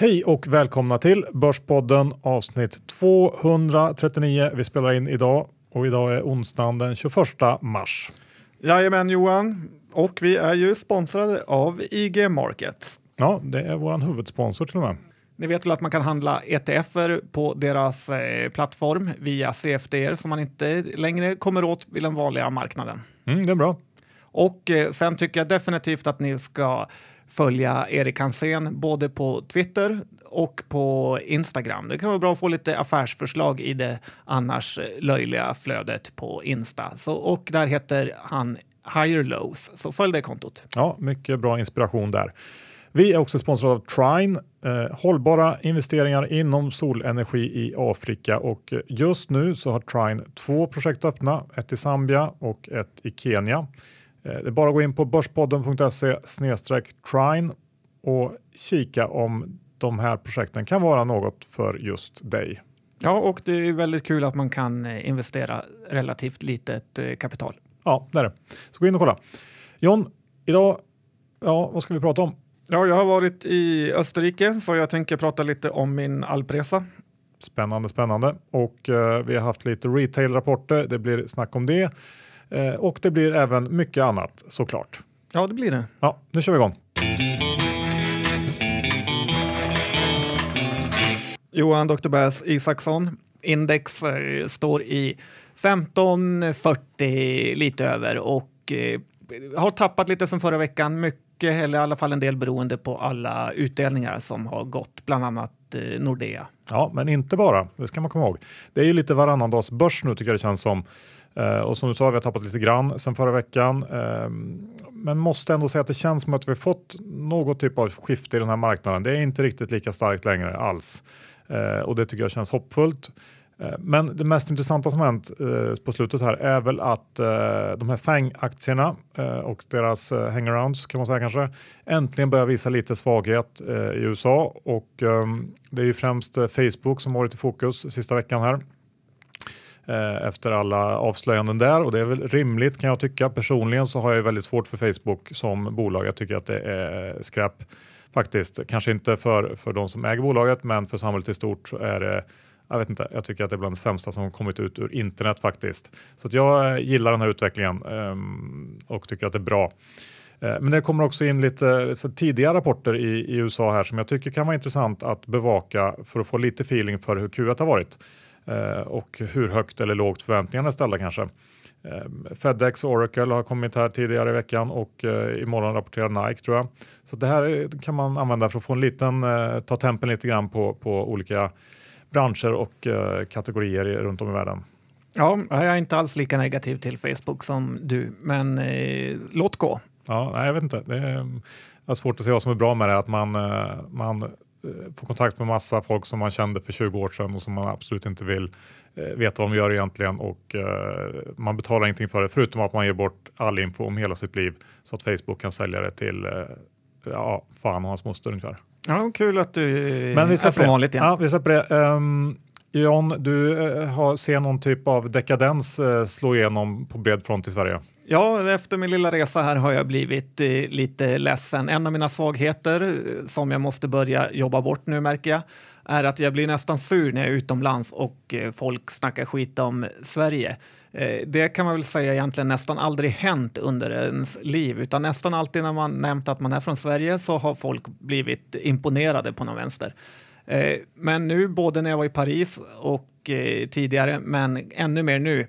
Hej och välkomna till Börspodden avsnitt 239. Vi spelar in idag och idag är onsdagen den 21 mars. Jajamän Johan, och vi är ju sponsrade av IG Markets. Ja, det är vår huvudsponsor till och med. Ni vet väl att man kan handla ETFer på deras eh, plattform via CFDR som man inte längre kommer åt vid den vanliga marknaden. Mm, det är bra. Och eh, sen tycker jag definitivt att ni ska följa Erik Hansén både på Twitter och på Instagram. Det kan vara bra att få lite affärsförslag i det annars löjliga flödet på Insta. Så, och där heter han Higher Lows, så följ det kontot. Ja, mycket bra inspiration där. Vi är också sponsrade av Trine, eh, hållbara investeringar inom solenergi i Afrika och just nu så har Trine två projekt öppna, ett i Zambia och ett i Kenya. Eh, det är bara att gå in på börspodden.se trine och kika om de här projekten kan vara något för just dig. Ja, och det är väldigt kul att man kan eh, investera relativt litet eh, kapital. Ja, det är det. Så gå in och kolla. John, idag, ja, vad ska vi prata om? Ja, jag har varit i Österrike så jag tänker prata lite om min alpresa. Spännande, spännande. Och eh, vi har haft lite retail-rapporter. Det blir snack om det. Eh, och det blir även mycket annat såklart. Ja, det blir det. Ja, nu kör vi igång. Johan Dr. Bass Isaksson. Index eh, står i 1540 lite över och eh, har tappat lite som förra veckan. Mycket, eller i alla fall en del beroende på alla utdelningar som har gått, bland annat eh, Nordea. Ja, men inte bara. Det ska man komma ihåg. Det är ju lite varannan dags börs nu tycker jag det känns som. Uh, och som du sa, vi har tappat lite grann sen förra veckan. Uh, men måste ändå säga att det känns som att vi fått något typ av skifte i den här marknaden. Det är inte riktigt lika starkt längre alls. Uh, och det tycker jag känns hoppfullt. Eh, men det mest intressanta som hänt på slutet här är väl att de här FANG-aktierna och deras hangarounds kan man säga kanske äntligen börjar visa lite svaghet i USA och ehm, det är ju främst Facebook som varit i fokus sista veckan här. Eh, efter alla avslöjanden där och det är väl rimligt kan jag tycka. Personligen så har jag väldigt svårt för Facebook som bolag. Jag tycker att det är skräp faktiskt. Kanske inte för, för de som äger bolaget, men för samhället i stort så är det jag vet inte, jag tycker att det är bland det sämsta som kommit ut ur internet faktiskt. Så att jag eh, gillar den här utvecklingen um, och tycker att det är bra. Uh, men det kommer också in lite, lite tidiga rapporter i, i, USA här som jag tycker kan vara intressant att bevaka för att få lite feeling för hur Q1 har varit. Eh, och hur högt eller lågt förväntningarna är ställda kanske. Eh, Fedex och Oracle har kommit här tidigare i veckan och eh, imorgon rapporterar Nike tror jag. Så det här kan man använda för att få en liten, ta tempen lite grann på, på olika branscher och kategorier runt om i världen. Ja, jag är inte alls lika negativ till Facebook som du, men eh, låt gå. Ja, nej, jag vet inte. Det är, svårt att se vad som är bra med det, att man, man få kontakt med massa folk som man kände för 20 år sedan och som man absolut inte vill eh, veta vad de gör egentligen och eh, man betalar ingenting för det förutom att man ger bort all info om hela sitt liv så att Facebook kan sälja det till eh, ja, fan och hans moster ungefär. Ja, kul att du Men vi är som vanligt igen. Ja, vi släpper det. Um, John, du uh, har, ser någon typ av dekadens slå igenom på bred front i Sverige? Ja, efter min lilla resa här har jag blivit eh, lite ledsen. En av mina svagheter eh, som jag måste börja jobba bort nu märker jag är att jag blir nästan sur när jag är utomlands och eh, folk snackar skit om Sverige. Eh, det kan man väl säga egentligen nästan aldrig hänt under ens liv utan nästan alltid när man nämnt att man är från Sverige så har folk blivit imponerade på någon vänster. Eh, men nu, både när jag var i Paris och eh, tidigare, men ännu mer nu eh,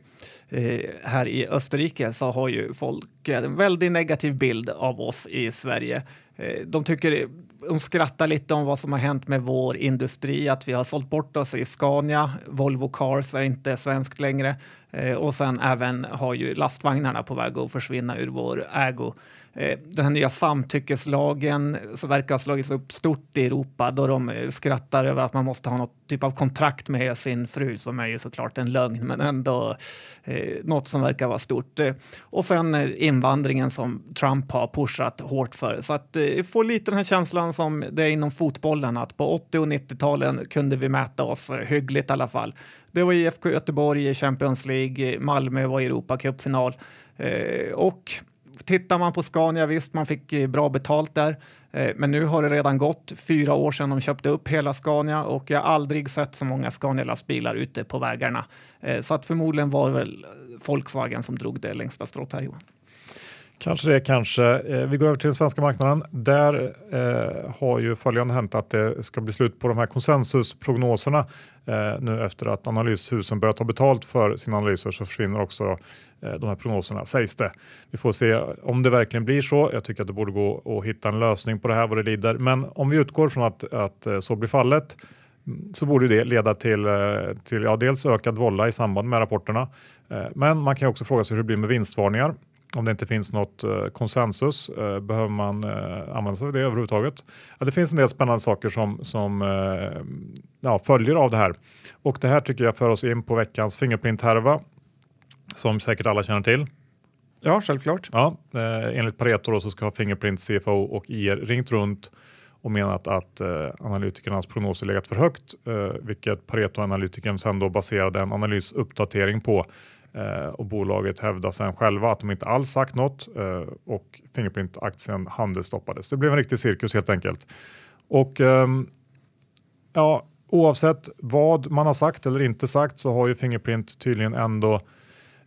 Eh, här i Österrike så har ju folk en väldigt negativ bild av oss i Sverige. Eh, de tycker de skrattar lite om vad som har hänt med vår industri, att vi har sålt bort oss i Scania, Volvo Cars är inte svenskt längre Eh, och sen även har ju lastvagnarna på väg att försvinna ur vår ägo. Eh, den här nya samtyckeslagen som verkar ha slagits upp stort i Europa då de eh, skrattar över att man måste ha något typ av kontrakt med sin fru som är ju såklart en lögn men ändå eh, något som verkar vara stort. Och sen invandringen som Trump har pushat hårt för. Så att eh, få lite den här känslan som det är inom fotbollen att på 80 och 90-talen kunde vi mäta oss hyggligt i alla fall. Det var IFK Göteborg i Champions League, Malmö var i Europacupfinal eh, och tittar man på Scania, visst, man fick eh, bra betalt där, eh, men nu har det redan gått fyra år sedan de köpte upp hela Scania och jag har aldrig sett så många Scania-lastbilar ute på vägarna. Eh, så att förmodligen var det väl Volkswagen som drog det längsta strået här, Johan. Kanske det, kanske. Eh, vi går över till den svenska marknaden. Där eh, har ju följande hänt att det ska bli slut på de här konsensusprognoserna. Eh, nu efter att analyshusen börjat ta betalt för sina analyser så försvinner också då, eh, de här prognoserna sägs det. Vi får se om det verkligen blir så. Jag tycker att det borde gå att hitta en lösning på det här vad det lider. Men om vi utgår från att, att eh, så blir fallet mm, så borde det leda till, eh, till ja, dels ökad vålla i samband med rapporterna. Men man kan också fråga sig hur det blir med vinstvarningar om det inte finns något eh, konsensus, eh, behöver man eh, använda sig av det överhuvudtaget? Ja, det finns en del spännande saker som, som ja, följer av det här. Och det här tycker jag för oss in på veckans Fingerprint-härva som säkert alla känner till. Ja, självklart. Ja, eh, enligt Pareto så ska Fingerprint, CFO och IR ringt runt och menat att eh, analytikernas prognoser legat för högt, eh, vilket Pareto-analytikern sen då baserade en analysuppdatering på Eh, och bolaget hävdar sen själva att de inte alls sagt något eh, och Fingerprint-aktien handelsstoppades. Det blev en riktig cirkus helt enkelt. Och ehm, ja, oavsett vad man har sagt eller inte sagt så har ju Fingerprint tydligen ändå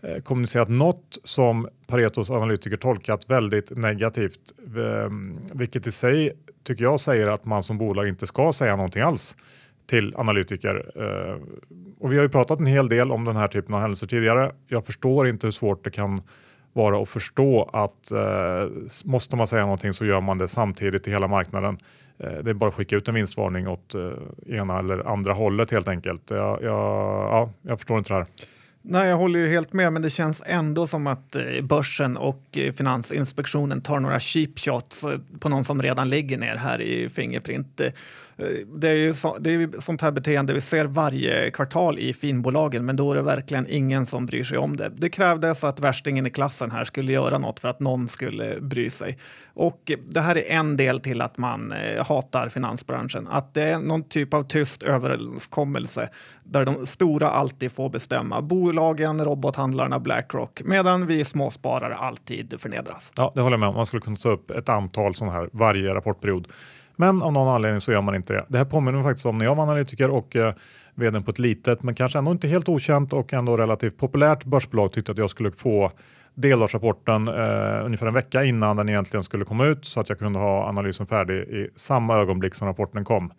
eh, kommunicerat något som Paretos analytiker tolkat väldigt negativt, ehm, vilket i sig tycker jag säger att man som bolag inte ska säga någonting alls till analytiker. Eh, och vi har ju pratat en hel del om den här typen av händelser tidigare. Jag förstår inte hur svårt det kan vara att förstå att eh, måste man säga någonting så gör man det samtidigt i hela marknaden. Eh, det är bara att skicka ut en vinstvarning åt eh, ena eller andra hållet helt enkelt. Jag, jag, ja, jag förstår inte det här. Nej, jag håller ju helt med, men det känns ändå som att eh, börsen och eh, Finansinspektionen tar några cheap shots eh, på någon som redan ligger ner här i Fingerprint. Eh, det är ju så, det är sånt här beteende vi ser varje kvartal i finbolagen, men då är det verkligen ingen som bryr sig om det. Det krävdes att värstingen i klassen här skulle göra något för att någon skulle bry sig. Och det här är en del till att man eh, hatar finansbranschen, att det är någon typ av tyst överenskommelse där de stora alltid får bestämma. Bolagen, robothandlarna, Blackrock, medan vi småsparare alltid förnedras. Ja, det håller jag med om. Man skulle kunna ta upp ett antal sådana här varje rapportperiod. Men av någon anledning så gör man inte det. Det här påminner mig faktiskt om när jag var analytiker och eh, vd på ett litet men kanske ändå inte helt okänt och ändå relativt populärt börsbolag tyckte att jag skulle få delårsrapporten eh, ungefär en vecka innan den egentligen skulle komma ut så att jag kunde ha analysen färdig i samma ögonblick som rapporten kom.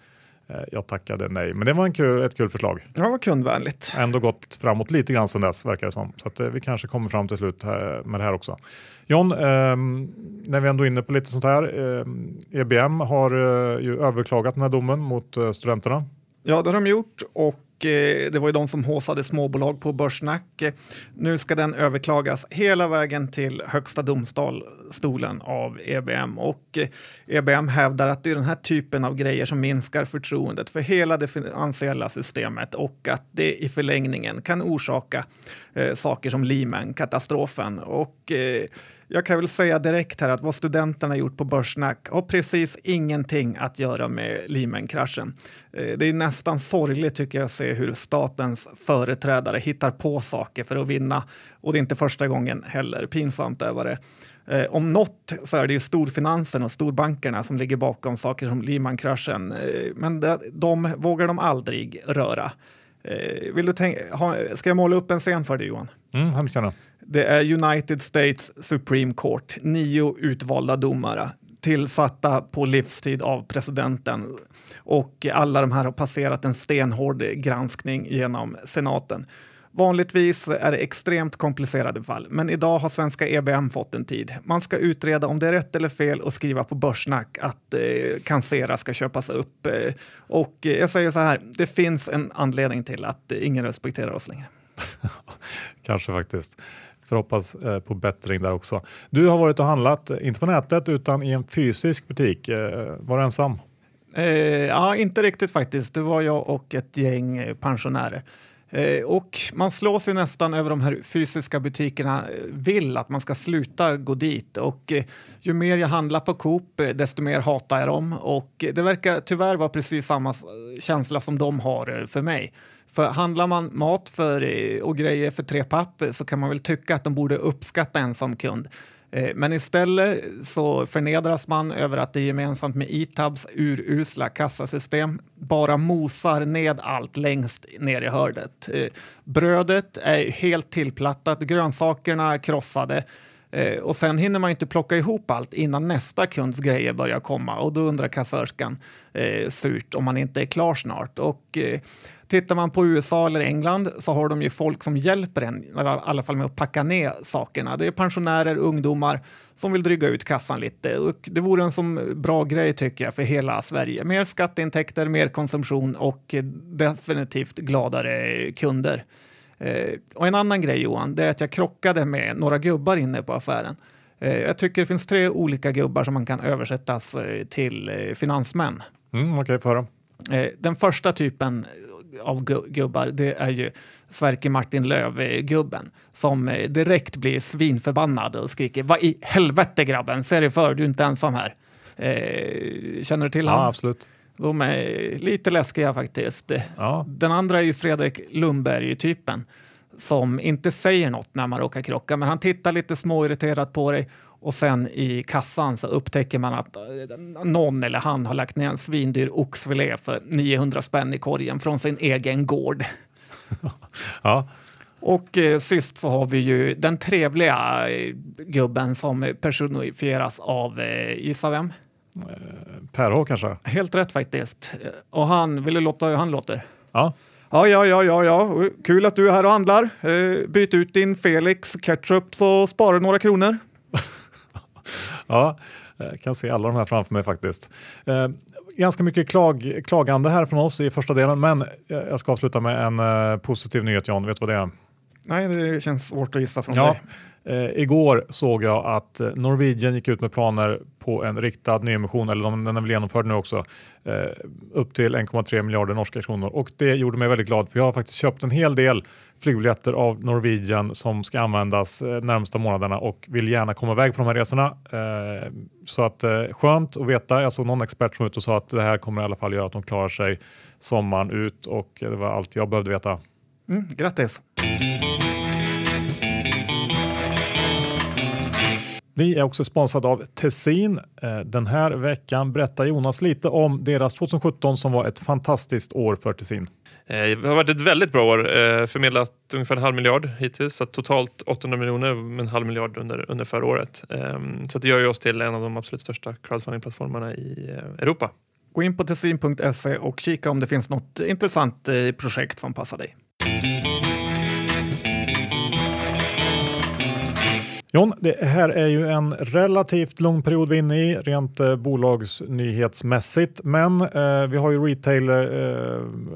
Eh, jag tackade nej, men det var en kul, ett kul förslag. Ja, vad kundvänligt. Ändå gått framåt lite grann sedan dess verkar det som. Så att, eh, vi kanske kommer fram till slut med det här också. John, eh, när vi ändå är inne på lite sånt här. Eh, EBM har eh, ju överklagat den här domen mot studenterna. Ja, det har de gjort och Eh, det var ju de som håsade småbolag på Börssnack. Eh, nu ska den överklagas hela vägen till Högsta domstolen av EBM och eh, EBM hävdar att det är den här typen av grejer som minskar förtroendet för hela det finansiella systemet och att det i förlängningen kan orsaka eh, saker som Lehman-katastrofen. Och eh, jag kan väl säga direkt här att vad studenterna gjort på Börssnack har precis ingenting att göra med Lehman-kraschen. Eh, det är nästan sorgligt tycker jag att se hur statens företrädare hittar på saker för att vinna. Och det är inte första gången heller. Pinsamt är vad det eh, om något så är det ju storfinansen och storbankerna som ligger bakom saker som Lehman-kraschen. Eh, men de vågar de aldrig röra. Vill du tänka, ha, ska jag måla upp en scen för dig Johan? Mm, hemskt gärna. Det är United States Supreme Court, nio utvalda domare tillsatta på livstid av presidenten och alla de här har passerat en stenhård granskning genom senaten. Vanligtvis är det extremt komplicerade fall, men idag har svenska EBM fått en tid. Man ska utreda om det är rätt eller fel och skriva på Börssnack att eh, Cancera ska köpas upp. Eh, och eh, jag säger så här, det finns en anledning till att eh, ingen respekterar oss längre. Kanske faktiskt. Får hoppas eh, på bättring där också. Du har varit och handlat, eh, inte på nätet utan i en fysisk butik. Eh, var du ensam? Eh, ja, inte riktigt faktiskt. Det var jag och ett gäng pensionärer. Eh, och man slår sig nästan över de här fysiska butikerna vill att man ska sluta gå dit. Och eh, ju mer jag handlar på Coop, desto mer hatar jag dem. Och det verkar tyvärr vara precis samma känsla som de har för mig. För handlar man mat för, eh, och grejer för tre papp eh, så kan man väl tycka att de borde uppskatta en som kund. Eh, men istället så förnedras man över att det gemensamt med Itabs urusla kassasystem bara mosar ned allt längst ner i hördet. Brödet är helt tillplattat, grönsakerna krossade och sen hinner man inte plocka ihop allt innan nästa kunds grejer börjar komma och då undrar kassörskan eh, surt om man inte är klar snart. Och, eh, tittar man på USA eller England så har de ju folk som hjälper en, i alla fall med att packa ner sakerna. Det är pensionärer, ungdomar som vill dryga ut kassan lite. Och det vore en som bra grej tycker jag för hela Sverige. Mer skatteintäkter, mer konsumtion och definitivt gladare kunder. Eh, och en annan grej Johan, det är att jag krockade med några gubbar inne på affären. Eh, jag tycker det finns tre olika gubbar som man kan översättas eh, till finansmän. Mm, Okej, okay, eh, Den första typen av gubbar, det är ju Sverker Martin Löv-gubben som eh, direkt blir svinförbannad och skriker Vad i helvete grabben, ser dig för, du är inte ensam här. känner du till ja, honom? Absolut. De är lite läskiga faktiskt. Ja. Den andra är ju Fredrik Lundberg-typen som inte säger något när man råkar krocka, men han tittar lite småirriterat på dig och sen i kassan så upptäcker man att eh, någon eller han har lagt ner en svindyr oxfilé för 900 spänn i korgen från sin egen gård. ja. Och eh, sist så har vi ju den trevliga eh, gubben som personifieras av, eh, gissa vem? Per H kanske? Helt rätt faktiskt. Och han, vill du låta hur han låter? Ja. Ja, ja, ja, ja, ja. Kul att du är här och handlar. Eh, byt ut din Felix ketchup så sparar du några kronor. Ja, jag kan se alla de här framför mig faktiskt. Eh, ganska mycket klag, klagande här från oss i första delen, men jag ska avsluta med en eh, positiv nyhet John. Vet du vad det är? Nej, det känns svårt att gissa från ja. dig. Eh, igår såg jag att eh, Norwegian gick ut med planer på en riktad nyemission, eller de, den är väl genomförd nu också, eh, upp till 1,3 miljarder norska kronor. Och det gjorde mig väldigt glad för jag har faktiskt köpt en hel del flygbiljetter av Norwegian som ska användas eh, närmsta månaderna och vill gärna komma iväg på de här resorna. Eh, så att eh, skönt att veta. Jag såg någon expert som ut och sa att det här kommer i alla fall göra att de klarar sig sommaren ut och det var allt jag behövde veta. Mm, grattis! Vi är också sponsrade av Tessin. Eh, den här veckan berättar Jonas lite om deras 2017 som var ett fantastiskt år för Tessin. Eh, det har varit ett väldigt bra år. Eh, förmedlat ungefär en halv miljard hittills. Så totalt 800 miljoner med en halv miljard under, under förra året. Så det gör ju oss till en av de absolut största crowdfunding-plattformarna i Europa. Gå in på tessin.se och kika om det finns något intressant projekt som passar dig. Jon, det här är ju en relativt lång period vi är inne i rent eh, bolagsnyhetsmässigt, men eh, vi har ju retail, eh,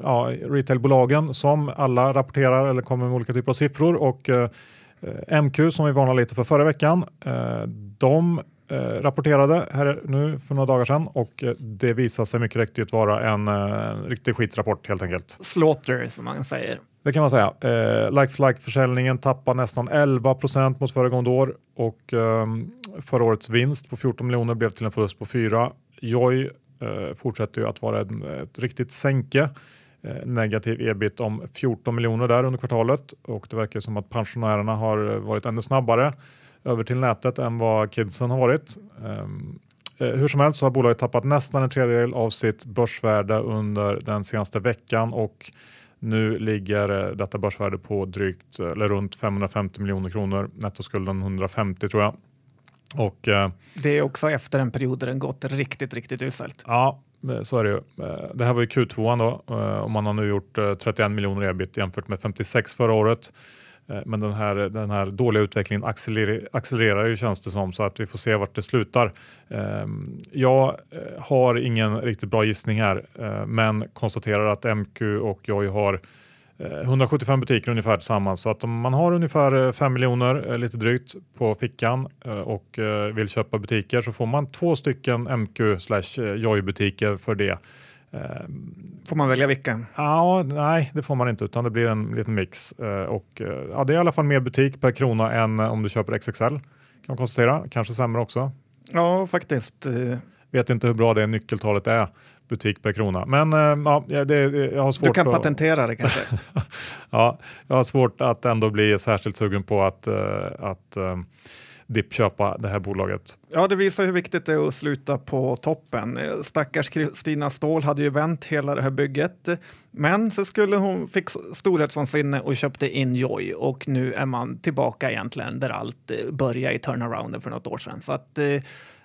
ja, retailbolagen som alla rapporterar eller kommer med olika typer av siffror och eh, MQ som vi varnade lite för förra veckan. Eh, de eh, rapporterade här nu för några dagar sedan och eh, det visar sig mycket riktigt vara en eh, riktig skitrapport helt enkelt. Slaughter som man säger. Det kan man säga. Eh, like for like-försäljningen tappar nästan 11 procent mot föregående år och eh, förra årets vinst på 14 miljoner blev till en förlust på 4. Joy eh, fortsätter ju att vara ett, ett riktigt sänke. Eh, negativ ebit om 14 miljoner där under kvartalet och det verkar som att pensionärerna har varit ännu snabbare över till nätet än vad kidsen har varit. Ehm, eh, hur som helst så har bolaget tappat nästan en tredjedel av sitt börsvärde under den senaste veckan och nu ligger eh, detta börsvärde på drygt eller runt 550 miljoner kronor. Nettoskulden 150 tror jag. Och, eh, det är också efter en period där den gått riktigt, riktigt uselt. Ja, eh, så är det ju. Det här var ju Q2 då och man har nu gjort 31 miljoner ebit jämfört med 56 förra året. Eh, men den här, den här dåliga utvecklingen accelererar, accelererar ju känns det som så att vi får se vart det slutar. Ehm, jag eh, har ingen riktigt bra gissning här eh, men konstaterar att MQ och jag har 175 butiker ungefär tillsammans så att om man har ungefär 5 miljoner lite drygt på fickan och vill köpa butiker så får man två stycken MQ slash Joy butiker för det. Ehm, får man välja vilken? Ja, nej, det får man inte utan det blir en liten mix. Eh, och, eh, ja, det är i alla fall mer butik per krona än om du köper XXL kan man konstatera. Kanske sämre också. Ja, faktiskt. Vet inte hur bra det nyckeltalet är, butik per krona. Men ja, det, jag har svårt Du kan att, patentera det kanske? ja, jag har svårt att ändå bli särskilt sugen på att, att dippköpa det här bolaget. Ja, det visar hur viktigt det är att sluta på toppen. Stackars Kristina Ståhl hade ju vänt hela det här bygget, men så skulle hon fick storhetsvansinne och köpte in Joy och nu är man tillbaka egentligen där allt eh, började i turnarounden för något år sedan. Så att eh,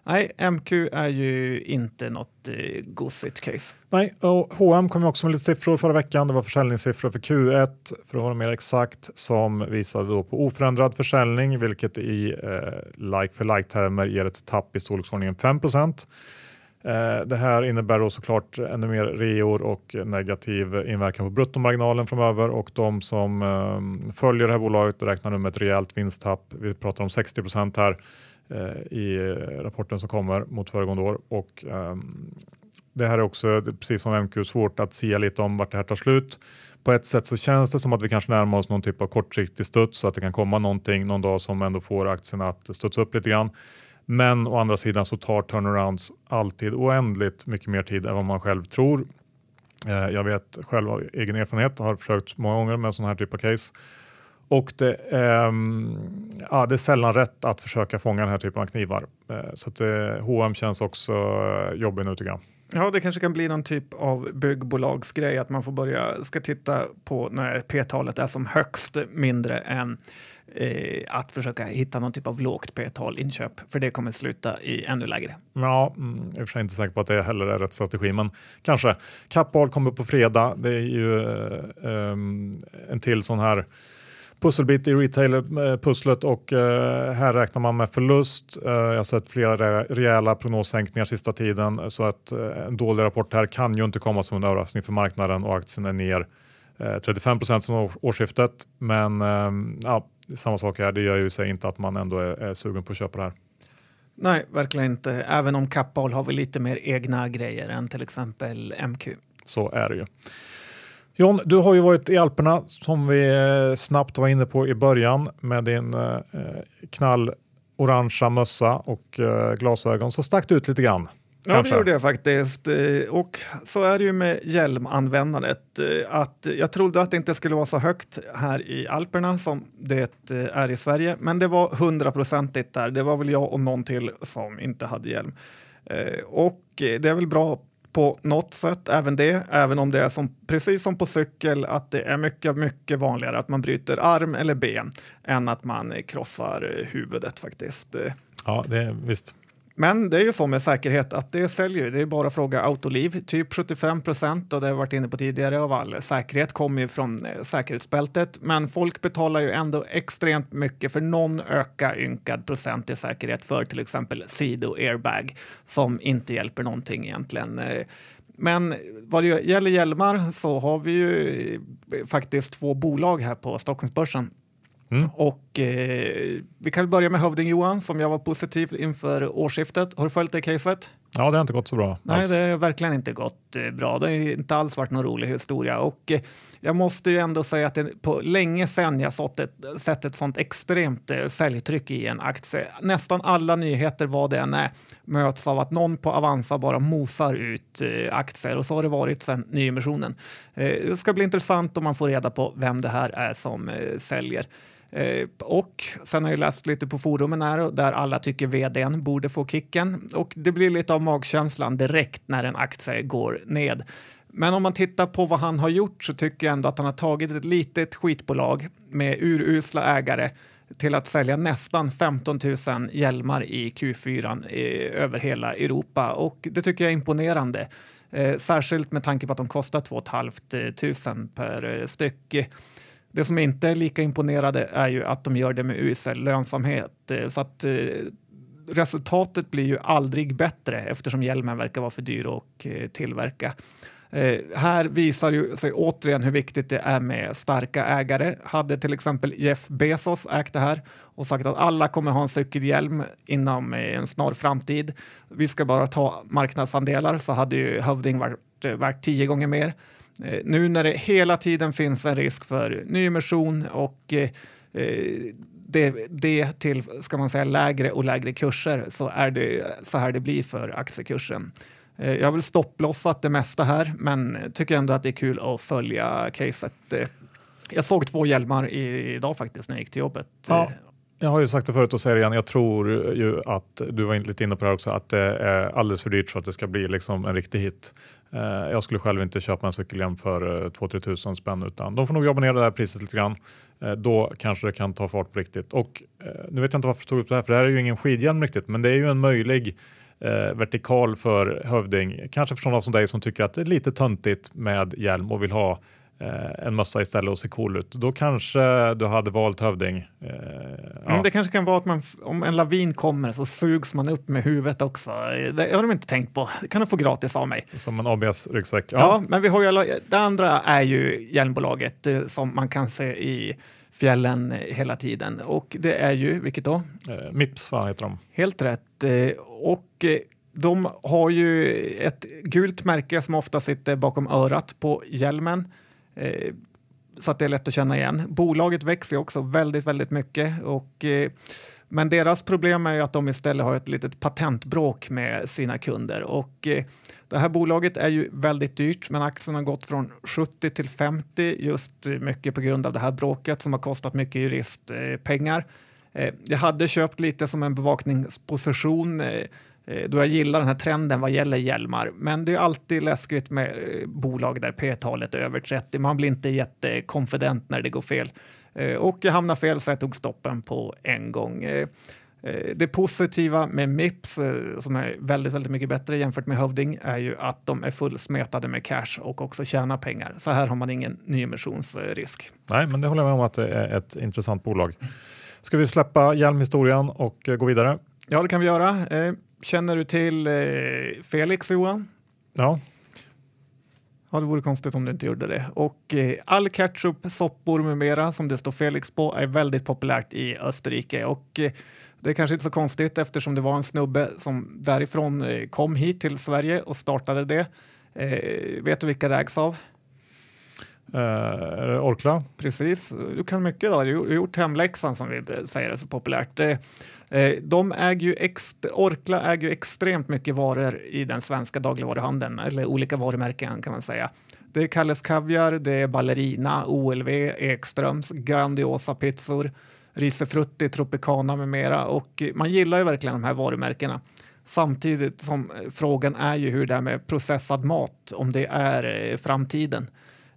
Nej, MQ är ju inte något eh, gosigt case. Nej, och H&M kom också med lite siffror förra veckan. Det var försäljningssiffror för Q1 för att vara mer exakt som visade då på oförändrad försäljning, vilket i eh, like för like termer ger ett tapp i storleksordningen 5 eh, det här innebär då såklart ännu mer reor och negativ inverkan på bruttomarginalen framöver och de som eh, följer det här bolaget räknar nu med ett rejält vinsttapp. Vi pratar om 60% här Eh, i eh, rapporten som kommer mot föregående år. Och, ehm, det här är också, precis som MQ, svårt att se lite om vart det här tar slut. På ett sätt så känns det som att vi kanske närmar oss någon typ av kortsiktig studs så att det kan komma någonting någon dag som ändå får aktierna att studsa upp lite grann. Men å andra sidan så tar turnarounds alltid oändligt mycket mer tid än vad man själv tror. Eh, jag vet själv av egen erfarenhet, har försökt många gånger med sådana här typ av case och det, ähm, ja, det är sällan rätt att försöka fånga den här typen av knivar. Äh, så att, H&M känns också äh, jobbig nu tycker jag. Ja, det kanske kan bli någon typ av byggbolagsgrej att man får börja ska titta på när P-talet är som högst mindre än eh, att försöka hitta någon typ av lågt P-tal inköp, för det kommer sluta i ännu lägre. Ja, mm, jag är för sig inte säker på att det heller är rätt strategi, men kanske. Kappahl kommer på fredag. Det är ju eh, en till sån här pusselbit i retail-pusslet och eh, här räknar man med förlust. Eh, jag har sett flera rejäla prognossänkningar sista tiden så att eh, en dålig rapport här kan ju inte komma som en överraskning för marknaden och aktien är ner 35 procent sedan årsskiftet. Men ja, samma sak här, det gör ju sig inte att man ändå är, är sugen på att köpa det här. Nej, verkligen inte. Även om Kappahl har vi lite mer egna grejer än till exempel MQ. Så är det ju. John, du har ju varit i Alperna som vi eh, snabbt var inne på i början med din eh, knallorangea mössa och eh, glasögon så stack du ut lite grann. Ja, det gjorde jag faktiskt. Och så är det ju med hjälmanvändandet. Att jag trodde att det inte skulle vara så högt här i Alperna som det är i Sverige, men det var hundraprocentigt där. Det var väl jag och någon till som inte hade hjälm. Och det är väl bra på något sätt, även det, även om det är som, precis som på cykel, att det är mycket, mycket vanligare att man bryter arm eller ben än att man krossar huvudet faktiskt. Ja, det, visst. Men det är ju så med säkerhet att det säljer. Det är bara att fråga Autoliv. Typ 75 procent och det har jag varit inne på tidigare av all säkerhet kommer ju från eh, säkerhetsbältet. Men folk betalar ju ändå extremt mycket för någon öka ynkad procent i säkerhet för till exempel Sido Airbag som inte hjälper någonting egentligen. Eh, men vad det gäller hjälmar så har vi ju eh, faktiskt två bolag här på Stockholmsbörsen Mm. Och eh, vi kan börja med Hövding Johan som jag var positiv inför årsskiftet. Har du följt det caset? Ja, det har inte gått så bra. Nej, alls. det har verkligen inte gått eh, bra. Det har inte alls varit någon rolig historia. Och eh, jag måste ju ändå säga att det på länge sedan jag sett ett, sett ett sånt extremt eh, säljtryck i en aktie. Nästan alla nyheter, vad det än är, möts av att någon på Avanza bara mosar ut aktier och så har det varit sedan nyemissionen. Det ska bli intressant om man får reda på vem det här är som säljer. Eh, och sen har jag läst lite på forumen här där alla tycker vdn borde få kicken och det blir lite av magkänslan direkt när en aktie går ned. Men om man tittar på vad han har gjort så tycker jag ändå att han har tagit ett litet skitbolag med urusla ägare till att sälja nästan 15 000 hjälmar i Q4 i, över hela Europa och det tycker jag är imponerande. Eh, särskilt med tanke på att de kostar 2 500 eh, per eh, styck. Det som inte är lika imponerande är ju att de gör det med usel lönsamhet. Eh, så att eh, resultatet blir ju aldrig bättre eftersom hjälmen verkar vara för dyr att eh, tillverka. Eh, här visar ju sig återigen hur viktigt det är med starka ägare. Hade till exempel Jeff Bezos ägt det här och sagt att alla kommer ha en cykelhjälm inom en snar framtid. Vi ska bara ta marknadsandelar så hade ju Hövding varit värt tio gånger mer. Eh, nu när det hela tiden finns en risk för nyemission och eh, eh, det, det till ska man säga, lägre och lägre kurser så är det så här det blir för aktiekursen. Eh, jag har väl stopplossat det mesta här, men tycker ändå att det är kul att följa caset. Eh, jag såg två hjälmar idag faktiskt när jag gick till jobbet. Eh, ja, jag har ju sagt det förut och säger det igen. Jag tror ju att du var lite inne på det här också, att det är alldeles för dyrt för att det ska bli liksom en riktig hit. Eh, jag skulle själv inte köpa en cykelhjälm för eh, 2-3 tusen spänn utan de får nog jobba ner det där priset lite grann. Eh, då kanske det kan ta fart på riktigt. Och nu vet jag inte varför jag tog upp det här, för det här är ju ingen skidhjälm riktigt, men det är ju en möjlig eh, vertikal för hövding. Kanske för sådana som dig som tycker att det är lite töntigt med hjälm och vill ha eh, en mössa istället och se cool ut. Då kanske du hade valt hövding. Eh, ja. mm, det kanske kan vara att man, om en lavin kommer så sugs man upp med huvudet också. Det har de inte tänkt på. Det kan du få gratis av mig. Som en ABS-ryggsäck. Ja. ja. men vi har ju, det andra är ju hjälmbolaget eh, som man kan se i fjällen hela tiden. Och det är ju, vilket då? Eh, Mips va, heter de. Helt rätt. Eh, och eh, de har ju ett gult märke som ofta sitter bakom örat på hjälmen. Eh, så att det är lätt att känna igen. Bolaget växer också väldigt, väldigt mycket. Och, eh, men deras problem är ju att de istället har ett litet patentbråk med sina kunder. Och, eh, det här bolaget är ju väldigt dyrt, men aktien har gått från 70 till 50 just mycket på grund av det här bråket som har kostat mycket juristpengar. Eh, jag hade köpt lite som en bevakningsposition eh, då jag gillar den här trenden vad gäller hjälmar. Men det är alltid läskigt med bolag där P-talet är över 30. Man blir inte jättekonfident när det går fel. Och jag hamnade fel så jag tog stoppen på en gång. Eh, det positiva med Mips, eh, som är väldigt, väldigt mycket bättre jämfört med Hövding, är ju att de är fullsmetade med cash och också tjänar pengar. Så här har man ingen nyemissionsrisk. Nej, men det håller jag med om att det är ett intressant bolag. Ska vi släppa hjälmhistorien och eh, gå vidare? Ja, det kan vi göra. Känner du till Felix, Johan? Ja. Ja, det vore konstigt om du inte gjorde det. Och all ketchup, soppor med mera som det står Felix på är väldigt populärt i Österrike och det är kanske inte så konstigt eftersom det var en snubbe som därifrån eh, kom hit till Sverige och startade det. Eh, vet du vilka det ägs av? Uh, Orkla? Precis, du kan mycket då. Du har gjort hemläxan som vi säger är så populärt. Eh, de äger ju Orkla äger ju extremt mycket varor i den svenska dagligvaruhandeln, eller olika varumärken kan man säga. Det är Kalles Kaviar, det är Ballerina, OLV, Ekströms, Grandiosa pizzor, Risifrutti, Tropicana med mera och man gillar ju verkligen de här varumärkena. Samtidigt som eh, frågan är ju hur det är med processad mat, om det är eh, framtiden.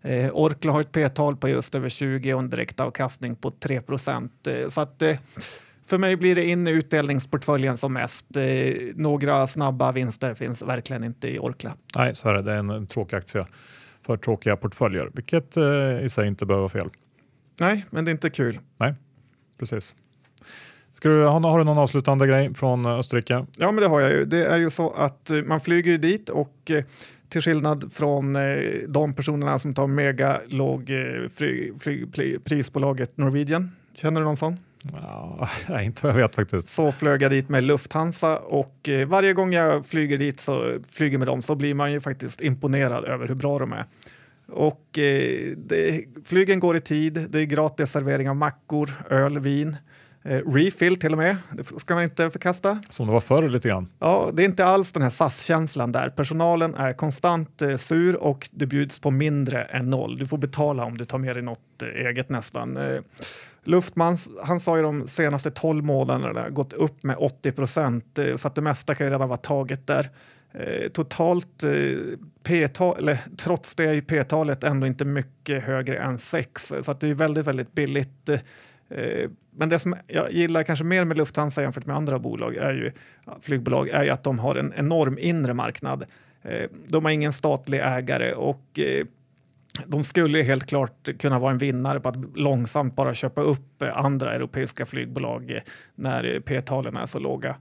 Eh, Orkla har ett p-tal på just över 20 och en direktavkastning på 3 procent. Eh, så att eh, för mig blir det in i utdelningsportföljen som mest. Eh, några snabba vinster finns verkligen inte i Orkla. Nej, så är det. Det är en, en tråkig aktie för tråkiga portföljer, vilket eh, i sig inte behöver vara fel. Nej, men det är inte kul. Nej precis. Ska du, har, du någon avslutande grej från Österrike? Ja, men det har jag ju. Det är ju så att eh, man flyger dit och till skillnad från de personerna som tar mega låg prisbolaget Norwegian. Känner du någon sån? Ja, inte vad jag vet faktiskt. Så flög jag dit med Lufthansa och varje gång jag flyger dit så flyger med dem så blir man ju faktiskt imponerad över hur bra de är. Och eh, det, flygen går i tid, det är gratis servering av mackor, öl, vin. Eh, refill till och med, det ska man inte förkasta. Som det var förr lite grann. Ja, det är inte alls den här SAS-känslan där. Personalen är konstant eh, sur och det bjuds på mindre än noll. Du får betala om du tar med dig något eh, eget nästan. Eh, Luftman, han sa ju de senaste 12 månaderna gått upp med 80 procent eh, så att det mesta kan ju redan vara taget där. Eh, totalt eh, P-tal, eller trots det är P-talet ändå inte mycket högre än 6 så att det är väldigt, väldigt billigt. Eh, men det som jag gillar kanske mer med Lufthansa jämfört med andra bolag är ju, flygbolag är ju att de har en enorm inre marknad. Eh, de har ingen statlig ägare och eh, de skulle helt klart kunna vara en vinnare på att långsamt bara köpa upp andra europeiska flygbolag när P-talen är så låga.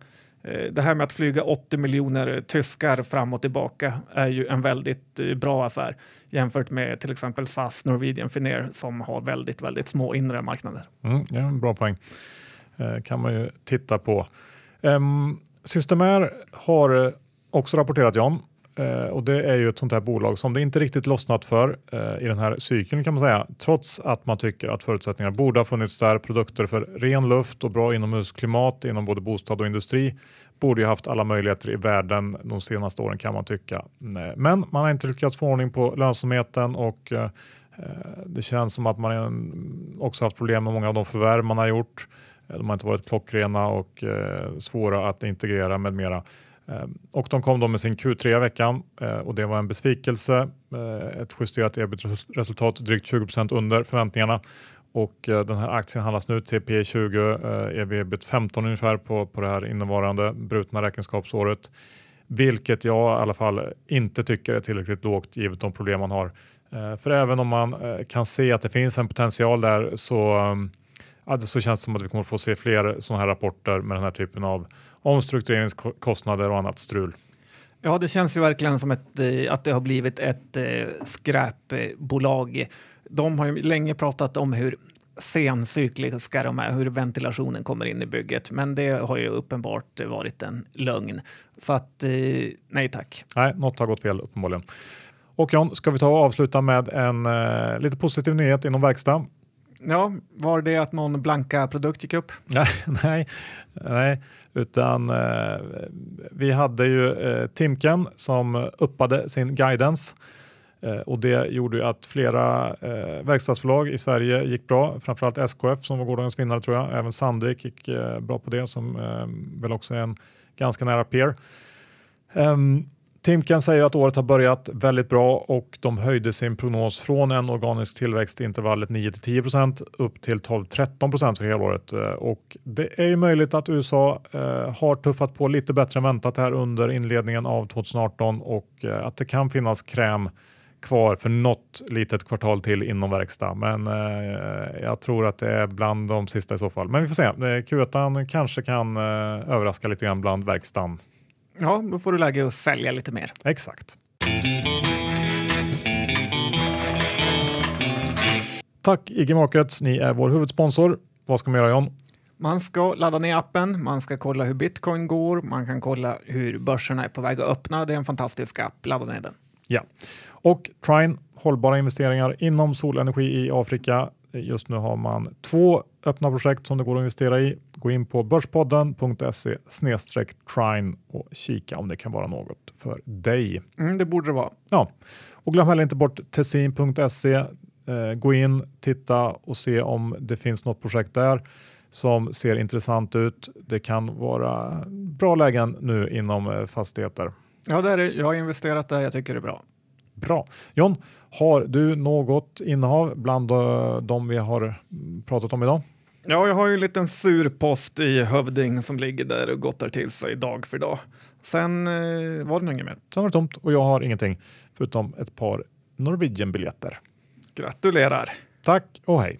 Eh, det här med att flyga 80 miljoner tyskar fram och tillbaka är ju en väldigt eh, bra affär jämfört med till exempel SAS, Norwegian, Finnair som har väldigt, väldigt små inre marknader. Mm, ja, en bra poäng. Eh, kan man ju titta på. Um, Systemair har eh, också rapporterat jag om Eh, och det är ju ett sånt här bolag som det inte riktigt lossnat för eh, i den här cykeln kan man säga. Trots att man tycker att förutsättningarna borde ha funnits där. Produkter för ren luft och bra inomhusklimat inom både bostad och industri borde ju haft alla möjligheter i världen de senaste åren kan man tycka. Men man har inte lyckats få ordning på lönsamheten och eh, eh det känns som att man också haft problem med många av de förvärv man har gjort. De har inte varit klockrena och eh, svåra att integrera med mera. Ehm, och de kom då med sin Q3 i veckan eh, och det var en besvikelse. Eh, ett justerat ebit-resultat drygt 20% under förväntningarna och eh, den här aktien handlas nu till P 20, ev ebit 15 ungefär på, på det här innevarande brutna räkenskapsåret. Vilket jag i alla fall inte tycker är tillräckligt lågt givet de problem man har. För även om man kan se att det finns en potential där så, ehm, ja, så känns det som att vi kommer få se fler sådana här rapporter med den här typen av omstruktureringskostnader och annat strul. Ja, det känns ju verkligen som ett, eh, att det har blivit ett eh, skräpbolag. De har ju länge pratat om hur sencykliska de är, hur ventilationen kommer in i bygget. Men det har ju uppenbart varit en lögn. Så att eh, nej tack. Nej, något har gått fel uppenbarligen. Och John, ska vi ta och avsluta med en eh, lite positiv nyhet inom verkstad? Ja, var det att någon blanka produkt gick upp? nej, nej, utan eh, vi hade ju eh, Timken som uppade sin guidance eh, och det gjorde ju att flera eh, verkstadsbolag i Sverige gick bra, framförallt SKF som var gårdagens vinnare tror jag. Även Sandvik gick eh, bra på det som eh, väl också är en ganska nära peer. Um, Timken säger att året har börjat väldigt bra och de höjde sin prognos från en organisk tillväxt i intervallet 9 till 10 upp till 12-13% för helåret. året och det är ju möjligt att USA eh, har tuffat på lite bättre än väntat här under inledningen av 2018 och eh, att det kan finnas kräm kvar för något litet kvartal till inom verkstad. Men eh, jag tror att det är bland de sista i så fall. Men vi får se. Eh, Q1 kanske kan eh, överraska lite grann bland verkstaden. Ja, då får du läge att sälja lite mer. Exakt. Tack IG Markets, ni är vår huvudsponsor. Vad ska man göra John? Man ska ladda ner appen, man ska kolla hur bitcoin går, man kan kolla hur börserna är på väg att öppna. Det är en fantastisk app, ladda ner den. Ja, och Trine, hållbara investeringar inom solenergi i Afrika. Just nu har man två öppna projekt som det går att investera i. Gå in på börspodden.se trine och kika om det kan vara något för dig. Mm, det borde det vara. Ja, och glöm heller inte bort tessin.se. Eh, gå in, titta och se om det finns något projekt där som ser intressant ut. Det kan vara bra lägen nu inom eh, fastigheter. Ja, det är det. Jag har investerat där. Jag tycker det är bra. Bra. John, har du något innehav bland eh, de vi har pratat om idag? Ja, jag har ju en liten sur post i Hövding som ligger där och gottar till sig dag för dag. Sen eh, var det inget mer. Sen var det tomt och jag har ingenting förutom ett par Norwegian-biljetter. Gratulerar! Tack och hej!